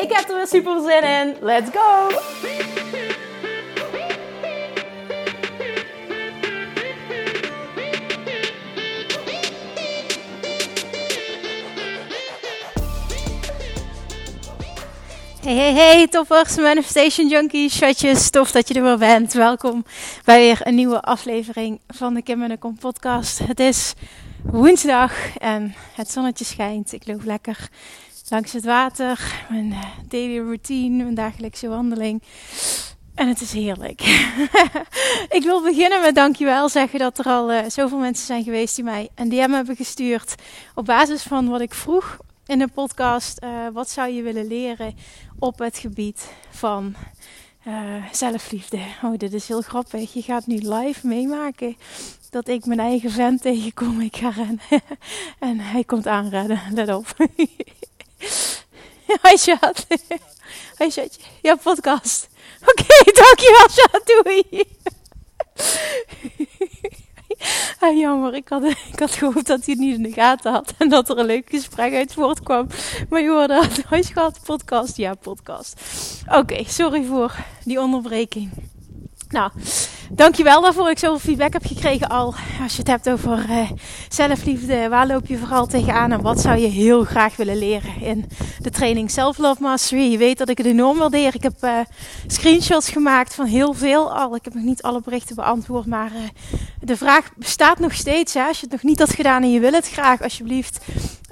Ik heb er weer super zin in. Let's go! Hey, hey, hey, toppers, Manifestation Junkies, chatjes, tof dat je er weer bent. Welkom bij weer een nieuwe aflevering van de Kim en de Kom podcast. Het is woensdag en het zonnetje schijnt. Ik loop lekker langs het water, mijn eh, daily routine, mijn dagelijkse wandeling. En het is heerlijk. ik wil beginnen met dankjewel zeggen dat er al uh, zoveel mensen zijn geweest die mij een DM hebben gestuurd op basis van wat ik vroeg in de podcast. Uh, wat zou je willen leren op het gebied van zelfliefde? Oh, dit is heel grappig. Je gaat nu live meemaken dat ik mijn eigen vent tegenkom. Ik ga rennen. en hij komt aanrennen. Let op. Hi chat. Hi chatje. Ja, podcast. Oké, okay, dankjewel chat. Doei. ah, jammer, ik had, ik had gehoopt dat hij het niet in de gaten had. En dat er een leuk gesprek uit voortkwam. Maar je hoorde het. Hoi schat, podcast. Ja, podcast. Oké, sorry voor die onderbreking. Nou, dankjewel daarvoor. Ik zoveel feedback heb gekregen al. Als je het hebt over uh, zelfliefde, waar loop je vooral tegenaan en wat zou je heel graag willen leren in de training Self Love Mastery. Je weet dat ik het enorm waardeer. Ik heb uh, screenshots gemaakt van heel veel al. Ik heb nog niet alle berichten beantwoord, maar uh, de vraag bestaat nog steeds. Hè? Als je het nog niet had gedaan en je wil het graag, alsjeblieft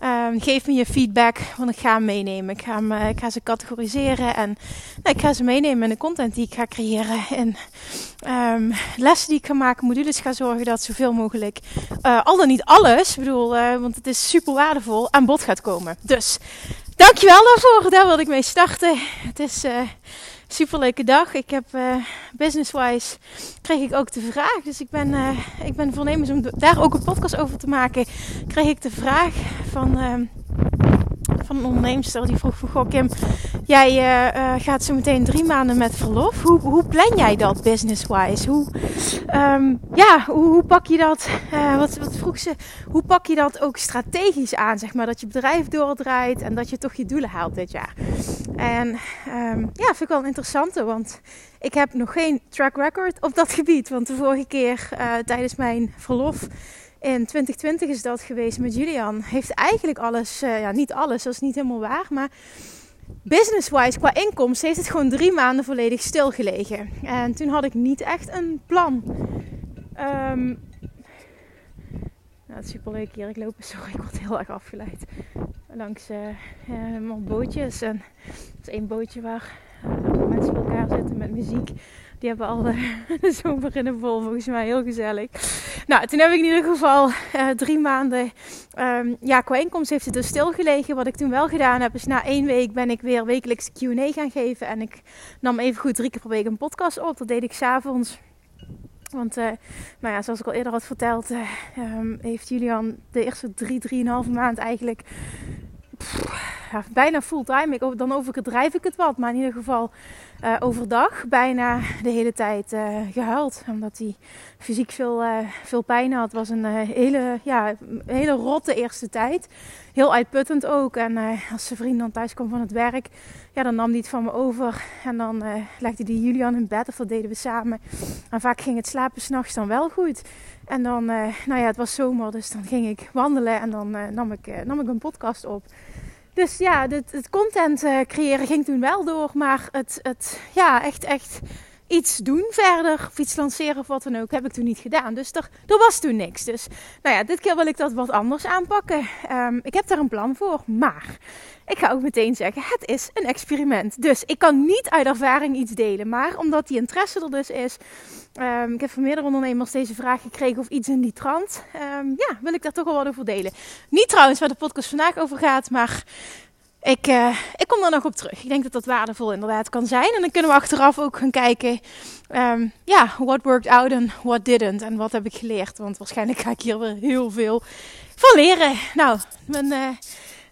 Um, geef me je feedback, want ik ga hem meenemen. Ik ga, uh, ik ga ze categoriseren en nou, ik ga ze meenemen in de content die ik ga creëren. En um, lessen die ik ga maken, modules ga zorgen dat zoveel mogelijk, uh, al dan niet alles, bedoel, uh, want het is super waardevol, aan bod gaat komen. Dus, dankjewel daarvoor. Daar wilde ik mee starten. Het is super leuke dag. Ik heb uh, business-wise kreeg ik ook de vraag. Dus ik ben, uh, ik ben voornemens om daar ook een podcast over te maken. Kreeg ik de vraag van, uh, van een onderneemster die vroeg van Goh Kim, jij gaat zo meteen drie maanden met verlof. Hoe, hoe plan jij dat business-wise? Hoe, um, ja, hoe, hoe, pak je dat? wat, wat vroeg ze? Hoe pak je dat ook strategisch aan? Zeg maar dat je bedrijf doordraait en dat je toch je doelen haalt dit jaar. En um, ja, vind ik wel een interessante, want ik heb nog geen track record op dat gebied. Want de vorige keer tijdens mijn verlof in 2020 is dat geweest met Julian. Heeft eigenlijk alles, uh, ja niet alles, dat is niet helemaal waar, maar business-wise qua inkomsten heeft het gewoon drie maanden volledig stilgelegen. En toen had ik niet echt een plan. Um, nou, het is super leuk hier. Ik loop, sorry, ik word heel erg afgeleid. Langs uh, bootjes. En er is één bootje waar mensen bij elkaar zitten met muziek. Die hebben al de zomer in de vol, volgens mij heel gezellig. Nou, toen heb ik in ieder geval uh, drie maanden, um, ja, qua inkomst heeft het dus stilgelegen. Wat ik toen wel gedaan heb, is na één week ben ik weer wekelijks Q&A gaan geven. En ik nam even goed drie keer per week een podcast op. Dat deed ik s'avonds. Want, uh, nou ja, zoals ik al eerder had verteld, uh, um, heeft Julian de eerste drie, drieënhalve maand eigenlijk ja, bijna fulltime. Ik, dan overdrijf ik het wat, maar in ieder geval uh, overdag bijna de hele tijd uh, gehuild. Omdat hij fysiek veel, uh, veel pijn had. Het was een hele, ja, hele rotte eerste tijd. Heel uitputtend ook. En als zijn vriend dan thuis kwam van het werk, ja, dan nam hij het van me over. En dan legde hij Julian in bed, of dat deden we samen. En vaak ging het slapen s'nachts dan wel goed. En dan, nou ja, het was zomer, dus dan ging ik wandelen en dan nam, ik, nam ik een podcast op. Dus ja, het, content uh, creëren ging toen wel door. Maar het, het ja, echt, echt iets doen verder. Of iets lanceren of wat dan ook. Heb ik toen niet gedaan. Dus er, er was toen niks. Dus nou ja, dit keer wil ik dat wat anders aanpakken. Um, ik heb daar een plan voor. Maar ik ga ook meteen zeggen, het is een experiment. Dus ik kan niet uit ervaring iets delen. Maar omdat die interesse er dus is. Um, ik heb van meerdere ondernemers deze vraag gekregen of iets in die trant. Um, ja, wil ik daar toch wel wat over delen. Niet trouwens waar de podcast vandaag over gaat, maar ik, uh, ik kom er nog op terug. Ik denk dat dat waardevol inderdaad kan zijn. En dan kunnen we achteraf ook gaan kijken, um, ja, what worked out en what didn't. En wat heb ik geleerd. Want waarschijnlijk ga ik hier weer heel veel van leren. Nou, mijn uh,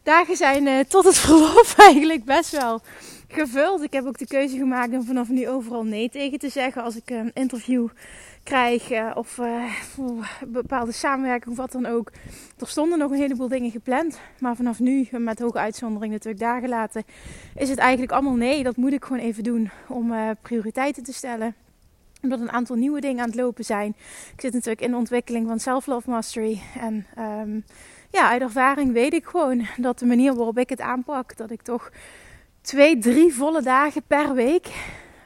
dagen zijn uh, tot het verloop eigenlijk best wel gevuld. Ik heb ook de keuze gemaakt om vanaf nu overal nee tegen te zeggen als ik een interview krijg uh, of uh, bepaalde samenwerking of wat dan ook. Er stonden nog een heleboel dingen gepland, maar vanaf nu, met hoge uitzondering natuurlijk dagen later, is het eigenlijk allemaal nee. Dat moet ik gewoon even doen om uh, prioriteiten te stellen omdat een aantal nieuwe dingen aan het lopen zijn. Ik zit natuurlijk in de ontwikkeling van Self-Love Mastery. En um, ja, uit ervaring weet ik gewoon dat de manier waarop ik het aanpak, dat ik toch twee, drie volle dagen per week,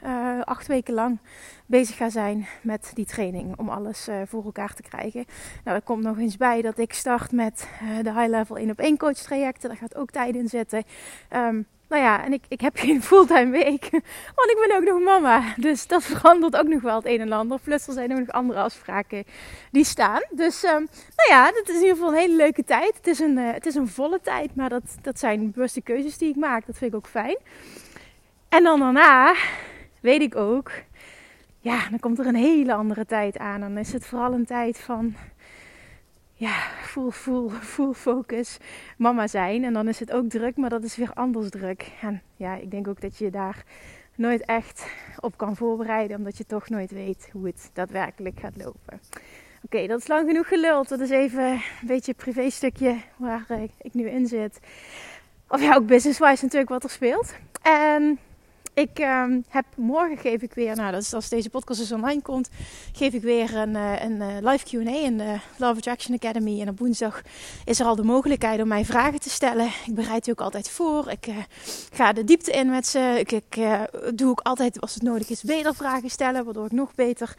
uh, acht weken lang, bezig ga zijn met die training. Om alles uh, voor elkaar te krijgen. Nou, er komt nog eens bij dat ik start met uh, de High Level 1 op 1 coach trajecten. Daar gaat ook tijd in zitten. Um, nou ja, en ik, ik heb geen fulltime week. Want ik ben ook nog mama. Dus dat verandert ook nog wel het een en ander. Plus er zijn ook nog andere afspraken die staan. Dus um, nou ja, het is in ieder geval een hele leuke tijd. Het is een, uh, het is een volle tijd. Maar dat, dat zijn bewuste keuzes die ik maak. Dat vind ik ook fijn. En dan daarna weet ik ook. Ja, dan komt er een hele andere tijd aan. Dan is het vooral een tijd van ja, full, full, full focus mama zijn. En dan is het ook druk, maar dat is weer anders druk. En ja, ik denk ook dat je daar nooit echt op kan voorbereiden, omdat je toch nooit weet hoe het daadwerkelijk gaat lopen. Oké, dat is lang genoeg geluld. Dat is even een beetje privé stukje waar ik nu in zit. Of ja, ook business-wise natuurlijk wat er speelt. En ik um, heb morgen geef ik weer, nou dat is als deze podcast dus online komt, geef ik weer een, uh, een uh, live Q&A in de Love Attraction Academy. En op woensdag is er al de mogelijkheid om mij vragen te stellen. Ik bereid die ook altijd voor. Ik uh, ga de diepte in met ze. Ik, ik doe ook altijd, als het nodig is, beter vragen stellen, waardoor ik nog beter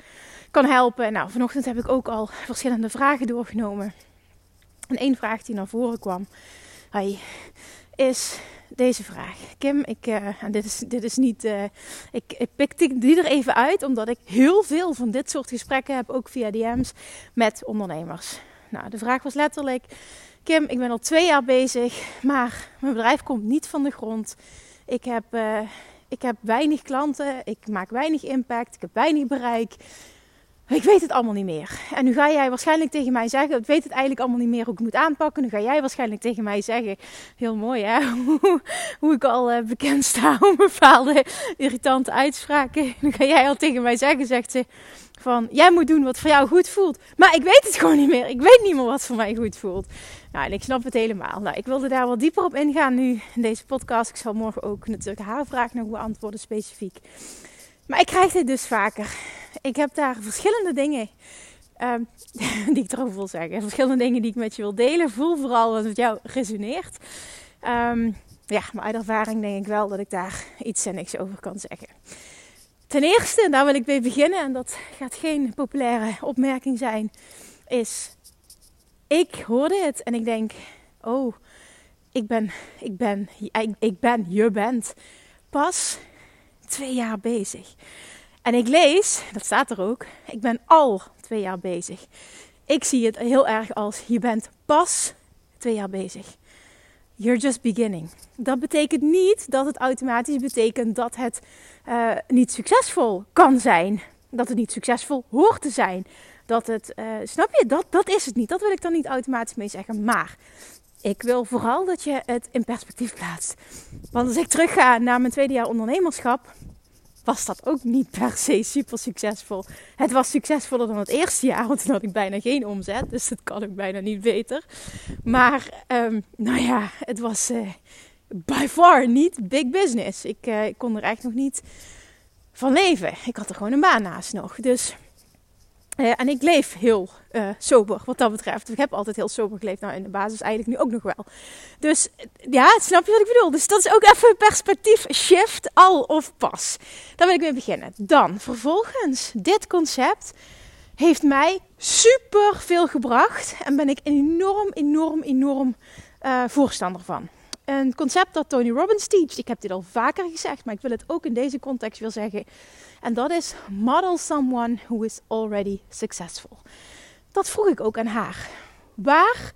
kan helpen. Nou, vanochtend heb ik ook al verschillende vragen doorgenomen. En één vraag die naar voren kwam, hi, is deze vraag. Kim, ik, uh, dit, is, dit is niet. Uh, ik, ik pik die er even uit, omdat ik heel veel van dit soort gesprekken heb, ook via DM's, met ondernemers. Nou, de vraag was letterlijk: Kim, ik ben al twee jaar bezig, maar mijn bedrijf komt niet van de grond. Ik heb, uh, ik heb weinig klanten, ik maak weinig impact, ik heb weinig bereik. Ik weet het allemaal niet meer. En nu ga jij waarschijnlijk tegen mij zeggen: Ik weet het eigenlijk allemaal niet meer hoe ik moet aanpakken. Nu ga jij waarschijnlijk tegen mij zeggen: Heel mooi hè, hoe ik al uh, bekend sta om bepaalde irritante uitspraken. Nu ga jij al tegen mij zeggen: Zegt ze van jij moet doen wat voor jou goed voelt. Maar ik weet het gewoon niet meer. Ik weet niet meer wat voor mij goed voelt. Nou, en ik snap het helemaal. Nou, ik wilde daar wat dieper op ingaan nu in deze podcast. Ik zal morgen ook natuurlijk haar vraag nog beantwoorden specifiek. Maar ik krijg dit dus vaker. Ik heb daar verschillende dingen um, die ik erover wil zeggen. Verschillende dingen die ik met je wil delen. Voel vooral wat met jou resoneert. Um, ja, maar uit ervaring denk ik wel dat ik daar iets en niks over kan zeggen. Ten eerste, daar wil ik mee beginnen, en dat gaat geen populaire opmerking zijn, is: ik hoorde het en ik denk: oh, ik ben, ik ben, ik ben, je bent pas twee jaar bezig. En ik lees, dat staat er ook, ik ben al twee jaar bezig. Ik zie het heel erg als je bent pas twee jaar bezig. You're just beginning. Dat betekent niet dat het automatisch betekent dat het uh, niet succesvol kan zijn. Dat het niet succesvol hoort te zijn. Dat het, uh, snap je, dat, dat is het niet. Dat wil ik dan niet automatisch mee zeggen. Maar ik wil vooral dat je het in perspectief plaatst. Want als ik terugga naar mijn tweede jaar ondernemerschap, was dat ook niet per se super succesvol. Het was succesvoller dan het eerste jaar, want toen had ik bijna geen omzet. Dus dat kan ik bijna niet beter. Maar um, nou ja, het was uh, by far niet big business. Ik, uh, ik kon er echt nog niet van leven. Ik had er gewoon een baan naast nog. Dus uh, en ik leef heel uh, sober wat dat betreft. Ik heb altijd heel sober geleefd. Nou, in de basis eigenlijk nu ook nog wel. Dus ja, snap je wat ik bedoel? Dus dat is ook even een perspectief shift, al of pas. Daar wil ik mee beginnen. Dan, vervolgens, dit concept heeft mij super veel gebracht. En ben ik enorm, enorm, enorm uh, voorstander van. Een concept dat Tony Robbins teacht. Ik heb dit al vaker gezegd, maar ik wil het ook in deze context weer zeggen. En dat is model someone who is already successful. Dat vroeg ik ook aan haar. Waar,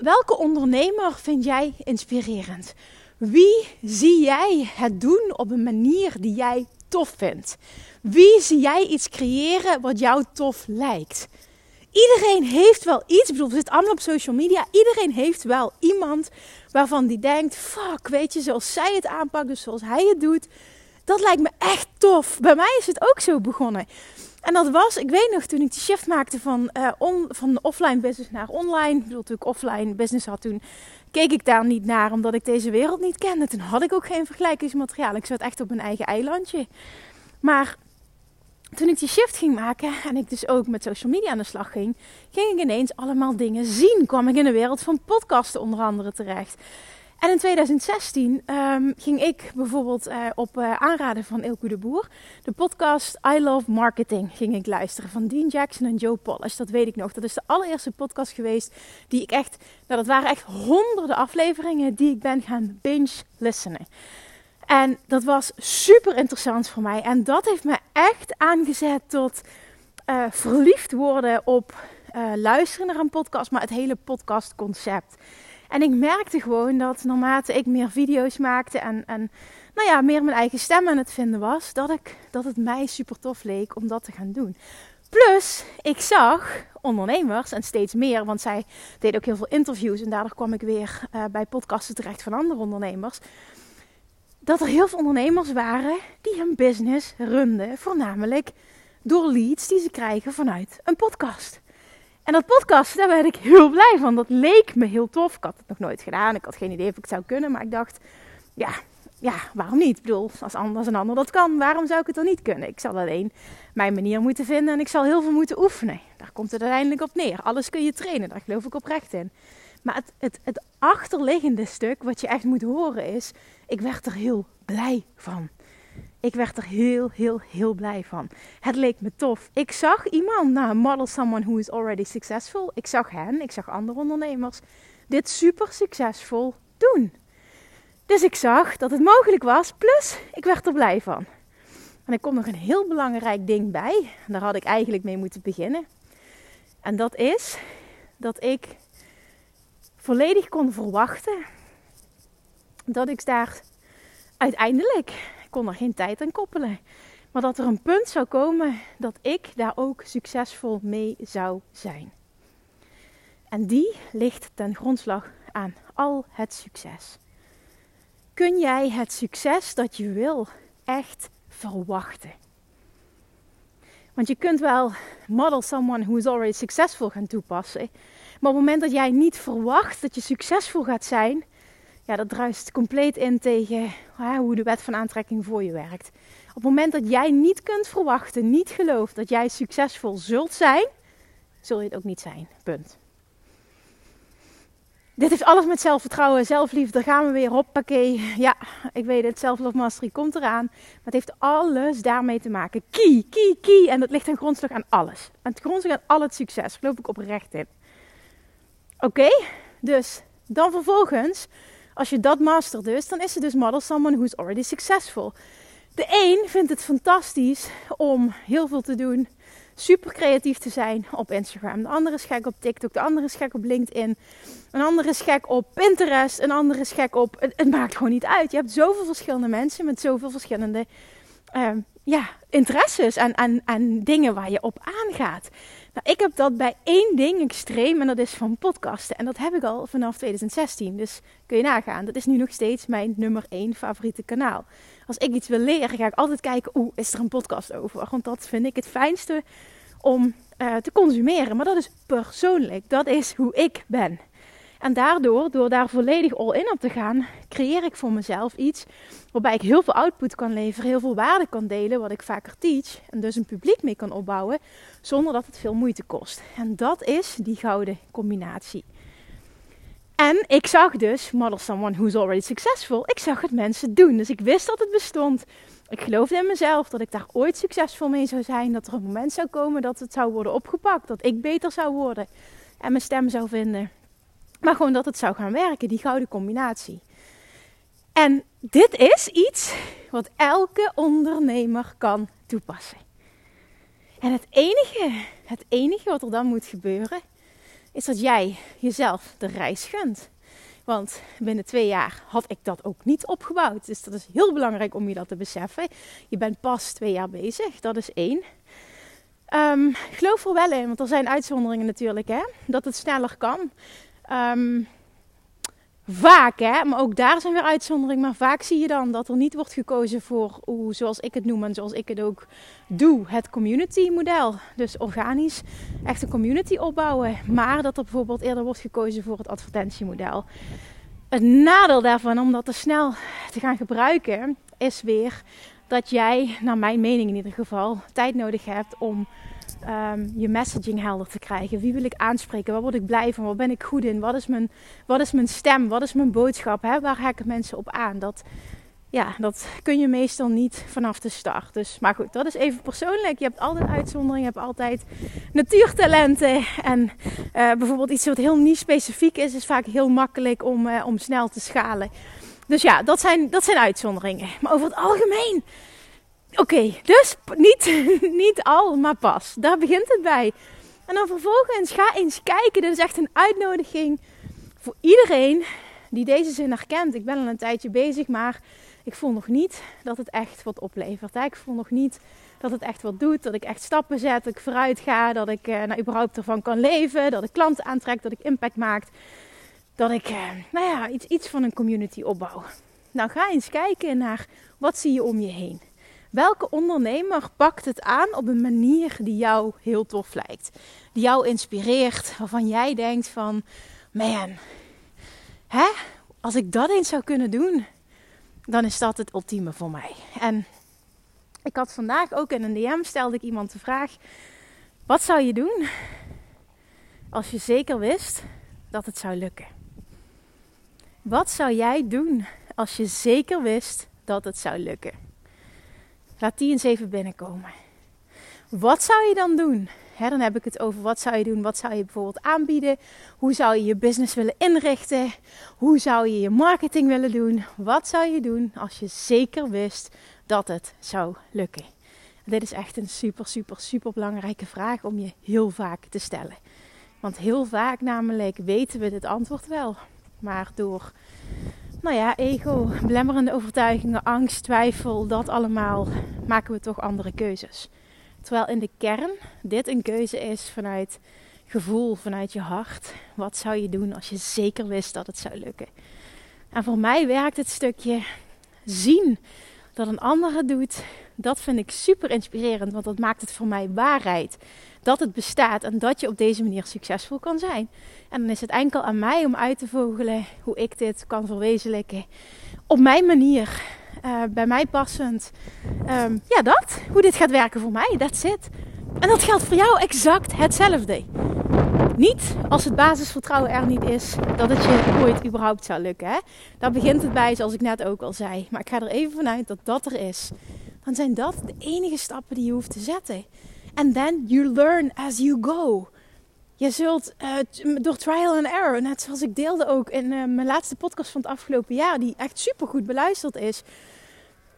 welke ondernemer vind jij inspirerend? Wie zie jij het doen op een manier die jij tof vindt? Wie zie jij iets creëren wat jou tof lijkt? Iedereen heeft wel iets. Ik bedoel, we allemaal op social media. Iedereen heeft wel iemand waarvan die denkt: fuck, weet je, zoals zij het aanpakt, dus zoals hij het doet. Dat lijkt me echt tof. Bij mij is het ook zo begonnen. En dat was, ik weet nog, toen ik die shift maakte van, uh, on, van offline business naar online. Ik bedoel, toen ik offline business had, toen keek ik daar niet naar, omdat ik deze wereld niet kende. Toen had ik ook geen vergelijkingsmateriaal. Ik zat echt op mijn eigen eilandje. Maar toen ik die shift ging maken en ik dus ook met social media aan de slag ging, ging ik ineens allemaal dingen zien. Kwam ik in de wereld van podcasten onder andere terecht. En in 2016 um, ging ik bijvoorbeeld uh, op uh, aanraden van Ilko de Boer de podcast I Love Marketing ging ik luisteren van Dean Jackson en Joe Polish. Dat weet ik nog. Dat is de allereerste podcast geweest die ik echt, nou dat waren echt honderden afleveringen die ik ben gaan binge listenen. En dat was super interessant voor mij. En dat heeft me echt aangezet tot uh, verliefd worden op luisteren naar een podcast, maar het hele podcastconcept. En ik merkte gewoon dat naarmate ik meer video's maakte en, en nou ja, meer mijn eigen stem aan het vinden was, dat, ik, dat het mij super tof leek om dat te gaan doen. Plus, ik zag ondernemers en steeds meer, want zij deden ook heel veel interviews en daardoor kwam ik weer uh, bij podcasten terecht van andere ondernemers. Dat er heel veel ondernemers waren die hun business runden, voornamelijk door leads die ze krijgen vanuit een podcast. En dat podcast, daar werd ik heel blij van. Dat leek me heel tof. Ik had het nog nooit gedaan. Ik had geen idee of ik het zou kunnen. Maar ik dacht, ja, ja waarom niet? Ik bedoel, als, als een ander dat kan, waarom zou ik het dan niet kunnen? Ik zal alleen mijn manier moeten vinden en ik zal heel veel moeten oefenen. Daar komt het uiteindelijk op neer. Alles kun je trainen, daar geloof ik oprecht in. Maar het, het, het achterliggende stuk, wat je echt moet horen, is: ik werd er heel blij van. Ik werd er heel, heel, heel blij van. Het leek me tof. Ik zag iemand, nou, model someone who is already successful. Ik zag hen, ik zag andere ondernemers dit super succesvol doen. Dus ik zag dat het mogelijk was, plus ik werd er blij van. En er komt nog een heel belangrijk ding bij. Daar had ik eigenlijk mee moeten beginnen. En dat is dat ik volledig kon verwachten dat ik daar uiteindelijk kon er geen tijd aan koppelen. Maar dat er een punt zou komen dat ik daar ook succesvol mee zou zijn. En die ligt ten grondslag aan al het succes. Kun jij het succes dat je wil echt verwachten? Want je kunt wel model someone who is already successful gaan toepassen. Maar op het moment dat jij niet verwacht dat je succesvol gaat zijn, ja, dat druist compleet in tegen hoe de wet van aantrekking voor je werkt. Op het moment dat jij niet kunt verwachten, niet gelooft dat jij succesvol zult zijn, zul je het ook niet zijn. Punt. Dit heeft alles met zelfvertrouwen, zelfliefde. Daar gaan we weer. Hoppakee. Ja, ik weet het. Self-love mastery komt eraan. Maar het heeft alles daarmee te maken. Key, key, key. En dat ligt een grondslag aan alles. Aan het grondslag aan al het succes. Geloof ik oprecht in. Oké? Dus dan vervolgens als je dat mastert dus, dan is het dus model someone who's already successful. De een vindt het fantastisch om heel veel te doen, super creatief te zijn op Instagram. De andere is gek op TikTok, de andere is gek op LinkedIn. Een andere is gek op Pinterest, een andere is gek op... Het, het maakt gewoon niet uit. Je hebt zoveel verschillende mensen met zoveel verschillende uh, ja, interesses en, en, en dingen waar je op aangaat. Nou, ik heb dat bij één ding extreem en dat is van podcasten. En dat heb ik al vanaf 2016. Dus kun je nagaan. Dat is nu nog steeds mijn nummer één favoriete kanaal. Als ik iets wil leren, ga ik altijd kijken, oeh, is er een podcast over? Want dat vind ik het fijnste om uh, te consumeren. Maar dat is persoonlijk. Dat is hoe ik ben. En daardoor, door daar volledig all in op te gaan, creëer ik voor mezelf iets waarbij ik heel veel output kan leveren, heel veel waarde kan delen, wat ik vaker teach. En dus een publiek mee kan opbouwen, zonder dat het veel moeite kost. En dat is die gouden combinatie. En ik zag dus, model someone who's already successful, ik zag het mensen doen. Dus ik wist dat het bestond. Ik geloofde in mezelf dat ik daar ooit succesvol mee zou zijn. Dat er een moment zou komen dat het zou worden opgepakt. Dat ik beter zou worden en mijn stem zou vinden. Maar gewoon dat het zou gaan werken, die gouden combinatie. En dit is iets wat elke ondernemer kan toepassen. En het enige, het enige wat er dan moet gebeuren, is dat jij jezelf de reis gunt. Want binnen twee jaar had ik dat ook niet opgebouwd. Dus dat is heel belangrijk om je dat te beseffen. Je bent pas twee jaar bezig, dat is één. Um, geloof er wel in, want er zijn uitzonderingen natuurlijk, hè, dat het sneller kan. Um, vaak, hè, maar ook daar zijn weer uitzonderingen. Maar vaak zie je dan dat er niet wordt gekozen voor, hoe, zoals ik het noem en zoals ik het ook doe, het community model. Dus organisch echt een community opbouwen. Maar dat er bijvoorbeeld eerder wordt gekozen voor het advertentiemodel. Het nadeel daarvan, om dat te snel te gaan gebruiken, is weer dat jij, naar mijn mening in ieder geval, tijd nodig hebt om um, je messaging helder te krijgen. Wie wil ik aanspreken? Waar word ik blij van? Waar ben ik goed in? Wat is mijn, wat is mijn stem? Wat is mijn boodschap? Hè? Waar haken mensen op aan? Dat, ja, dat kun je meestal niet vanaf de start. Dus, maar goed, dat is even persoonlijk. Je hebt altijd uitzonderingen, je hebt altijd natuurtalenten. En uh, bijvoorbeeld iets wat heel niet specifiek is, is vaak heel makkelijk om, uh, om snel te schalen. Dus ja, dat zijn, dat zijn uitzonderingen. Maar over het algemeen Oké, dus niet, niet al, maar pas. Daar begint het bij. En dan vervolgens ga eens kijken. Dit is echt een uitnodiging voor iedereen die deze zin herkent. Ik ben al een tijdje bezig, maar ik voel nog niet dat het echt wat oplevert. Ik voel nog niet dat het echt wat doet. Dat ik echt stappen zet, dat ik vooruit ga. Dat ik eh, nou, überhaupt ervan kan leven. Dat ik klanten aantrek, dat ik impact maak. Dat ik eh, nou ja, iets, iets van een community opbouw. Nou, ga eens kijken naar wat zie je om je heen. Welke ondernemer pakt het aan op een manier die jou heel tof lijkt? Die jou inspireert, waarvan jij denkt van, man, hè? als ik dat eens zou kunnen doen, dan is dat het ultieme voor mij. En ik had vandaag ook in een DM stelde ik iemand de vraag: wat zou je doen als je zeker wist dat het zou lukken? Wat zou jij doen als je zeker wist dat het zou lukken? Laat die eens even binnenkomen. Wat zou je dan doen? dan heb ik het over wat zou je doen, wat zou je bijvoorbeeld aanbieden, hoe zou je je business willen inrichten, hoe zou je je marketing willen doen, wat zou je doen als je zeker wist dat het zou lukken. Dit is echt een super, super, super belangrijke vraag om je heel vaak te stellen. Want heel vaak namelijk weten we het antwoord wel, maar door nou ja, ego, belemmerende overtuigingen, angst, twijfel, dat allemaal maken we toch andere keuzes. Terwijl in de kern dit een keuze is vanuit gevoel, vanuit je hart. Wat zou je doen als je zeker wist dat het zou lukken? En voor mij werkt het stukje zien dat een ander het doet. Dat vind ik super inspirerend, want dat maakt het voor mij waarheid dat het bestaat en dat je op deze manier succesvol kan zijn. En dan is het enkel aan mij om uit te vogelen hoe ik dit kan verwezenlijken op mijn manier, uh, bij mij passend. Um, ja, dat. Hoe dit gaat werken voor mij, that's it. En dat geldt voor jou exact hetzelfde. Niet als het basisvertrouwen er niet is dat het je ooit überhaupt zou lukken. Hè? Daar begint het bij, zoals ik net ook al zei. Maar ik ga er even vanuit dat dat er is. Dan zijn dat de enige stappen die je hoeft te zetten. And then you learn as you go. Je zult uh, door trial and error, net zoals ik deelde ook in uh, mijn laatste podcast van het afgelopen jaar, die echt super goed beluisterd is.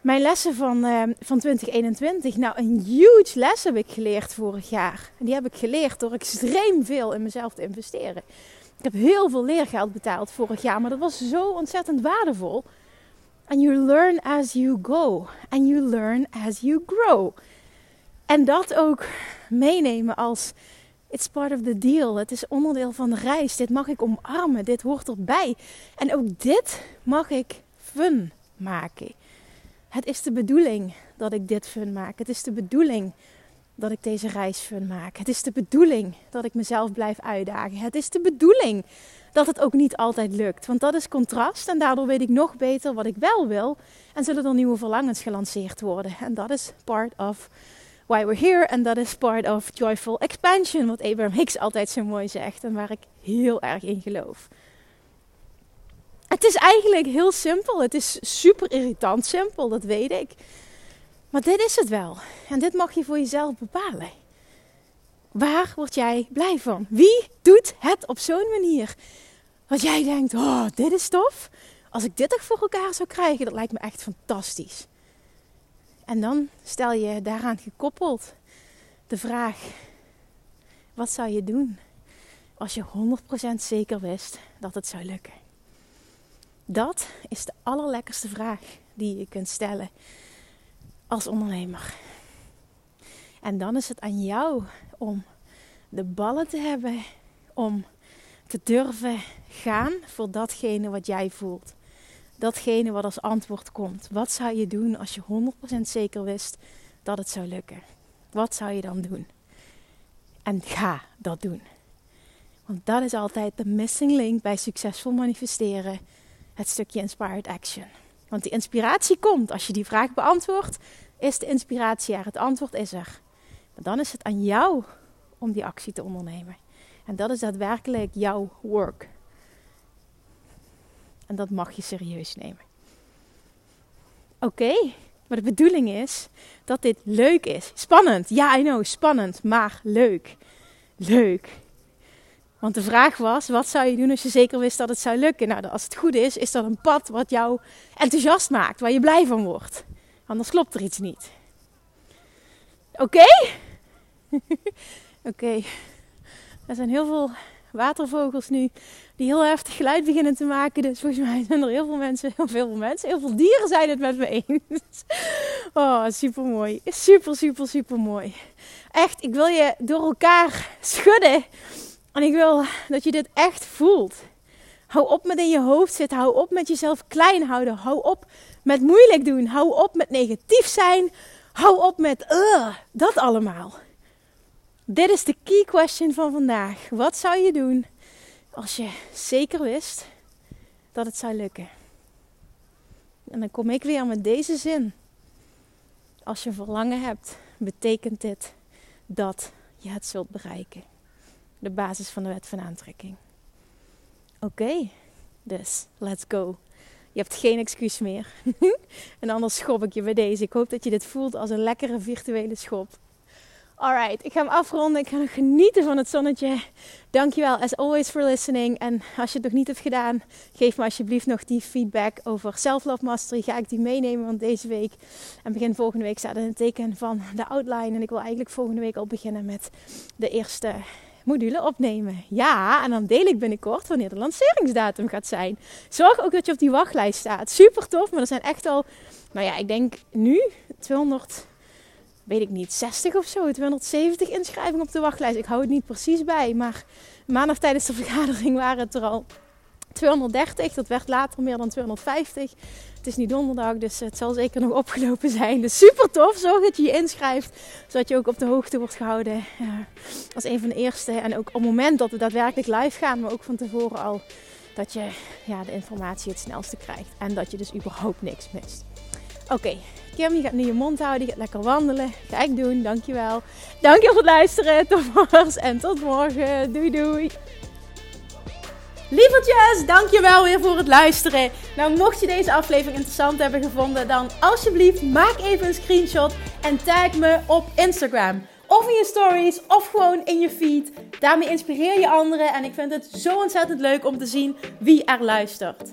Mijn lessen van, uh, van 2021. Nou, een huge les heb ik geleerd vorig jaar. En die heb ik geleerd door extreem veel in mezelf te investeren. Ik heb heel veel leergeld betaald vorig jaar, maar dat was zo ontzettend waardevol. And you learn as you go. And you learn as you grow. En dat ook meenemen als it's part of the deal. Het is onderdeel van de reis. Dit mag ik omarmen. Dit hoort erbij. En ook dit mag ik fun maken. Het is de bedoeling dat ik dit fun maak. Het is de bedoeling dat ik deze reis fun maak. Het is de bedoeling dat ik mezelf blijf uitdagen. Het is de bedoeling dat het ook niet altijd lukt. Want dat is contrast en daardoor weet ik nog beter wat ik wel wil. En zullen er nieuwe verlangens gelanceerd worden. En dat is part of why we're here. En dat is part of joyful expansion, wat Abraham Hicks altijd zo mooi zegt en waar ik heel erg in geloof. Het is eigenlijk heel simpel. Het is super irritant simpel, dat weet ik. Maar dit is het wel. En dit mag je voor jezelf bepalen. Waar word jij blij van? Wie doet het op zo'n manier? Dat jij denkt, oh, dit is tof. Als ik dit toch voor elkaar zou krijgen, dat lijkt me echt fantastisch. En dan stel je daaraan gekoppeld de vraag: wat zou je doen als je 100% zeker wist dat het zou lukken? Dat is de allerlekkerste vraag die je kunt stellen als ondernemer. En dan is het aan jou om de ballen te hebben om te durven gaan voor datgene wat jij voelt. Datgene wat als antwoord komt. Wat zou je doen als je 100% zeker wist dat het zou lukken? Wat zou je dan doen? En ga dat doen. Want dat is altijd de missing link bij succesvol manifesteren. Het stukje inspired action. Want die inspiratie komt als je die vraag beantwoordt. Is de inspiratie er? Het antwoord is er. Maar dan is het aan jou om die actie te ondernemen. En dat is daadwerkelijk jouw work. En dat mag je serieus nemen. Oké, maar de bedoeling is dat dit leuk is. Spannend, ja, I know, spannend, maar leuk. Leuk. Want de vraag was: wat zou je doen als je zeker wist dat het zou lukken? Nou, als het goed is, is dat een pad wat jou enthousiast maakt, waar je blij van wordt. Anders klopt er iets niet. Oké? Oké. Er zijn heel veel watervogels nu die heel heftig geluid beginnen te maken. Dus volgens mij zijn er heel veel mensen, heel veel mensen, heel veel dieren zijn het met me eens. Oh, super mooi. Super, super, super mooi. Echt, ik wil je door elkaar schudden. En ik wil dat je dit echt voelt. Hou op met in je hoofd zitten. Hou op met jezelf klein houden. Hou op met moeilijk doen. Hou op met negatief zijn. Hou op met uh, dat allemaal. Dit is de key question van vandaag. Wat zou je doen als je zeker wist dat het zou lukken? En dan kom ik weer met deze zin. Als je verlangen hebt, betekent dit dat je het zult bereiken. De basis van de wet van aantrekking. Oké, dus let's go. Je hebt geen excuus meer. en anders schop ik je bij deze. Ik hoop dat je dit voelt als een lekkere virtuele schop. Alright, ik ga hem afronden. Ik ga nog genieten van het zonnetje. Dankjewel as always for listening. En als je het nog niet hebt gedaan, geef me alsjeblieft nog die feedback over Self-Love Mastery. Ga ik die meenemen, want deze week en begin volgende week staat in het teken van de outline. En ik wil eigenlijk volgende week al beginnen met de eerste module opnemen. Ja, en dan deel ik binnenkort wanneer de lanceringsdatum gaat zijn. Zorg ook dat je op die wachtlijst staat. Super tof, maar er zijn echt al, nou ja, ik denk nu 200 weet ik niet, 60 of zo, 270 inschrijvingen op de wachtlijst. Ik hou het niet precies bij, maar maandag tijdens de vergadering waren het er al 230. Dat werd later meer dan 250. Het is niet donderdag, dus het zal zeker nog opgelopen zijn. Dus super tof. Zorg dat je je inschrijft, zodat je ook op de hoogte wordt gehouden als een van de eerste. En ook op het moment dat we daadwerkelijk live gaan, maar ook van tevoren al, dat je ja, de informatie het snelste krijgt. En dat je dus überhaupt niks mist. Oké, Kim, je gaat nu je mond houden, je gaat lekker wandelen. Ik doen, dankjewel. Dankjewel voor het luisteren, tot morgen en tot morgen. Doei doei. Lievertjes, dankjewel weer voor het luisteren. Nou, mocht je deze aflevering interessant hebben gevonden, dan alsjeblieft maak even een screenshot en tag me op Instagram. Of in je stories, of gewoon in je feed. Daarmee inspireer je anderen en ik vind het zo ontzettend leuk om te zien wie er luistert.